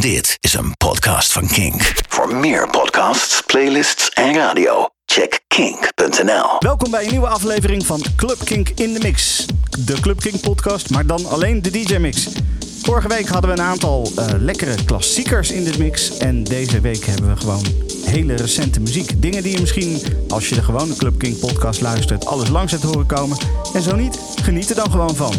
Dit is een podcast van Kink. Voor meer podcasts, playlists en radio, check kink.nl. Welkom bij een nieuwe aflevering van Club Kink in de Mix. De Club Kink podcast, maar dan alleen de DJ mix. Vorige week hadden we een aantal uh, lekkere klassiekers in de mix. En deze week hebben we gewoon hele recente muziek. Dingen die je misschien, als je de gewone Club Kink podcast luistert, alles langs hebt horen komen. En zo niet, geniet er dan gewoon van.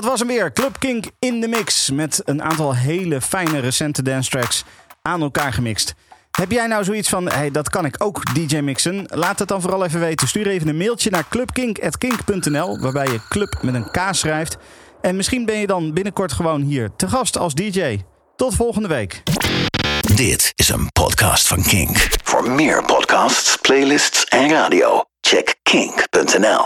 Dat was hem weer. Club Kink in de mix. Met een aantal hele fijne recente dance tracks aan elkaar gemixt. Heb jij nou zoiets van, hey, dat kan ik ook DJ mixen? Laat het dan vooral even weten. Stuur even een mailtje naar clubkink.kink.nl waarbij je club met een K schrijft. En misschien ben je dan binnenkort gewoon hier te gast als DJ. Tot volgende week. Dit is een podcast van Kink. Voor meer podcasts, playlists en radio, check kink.nl.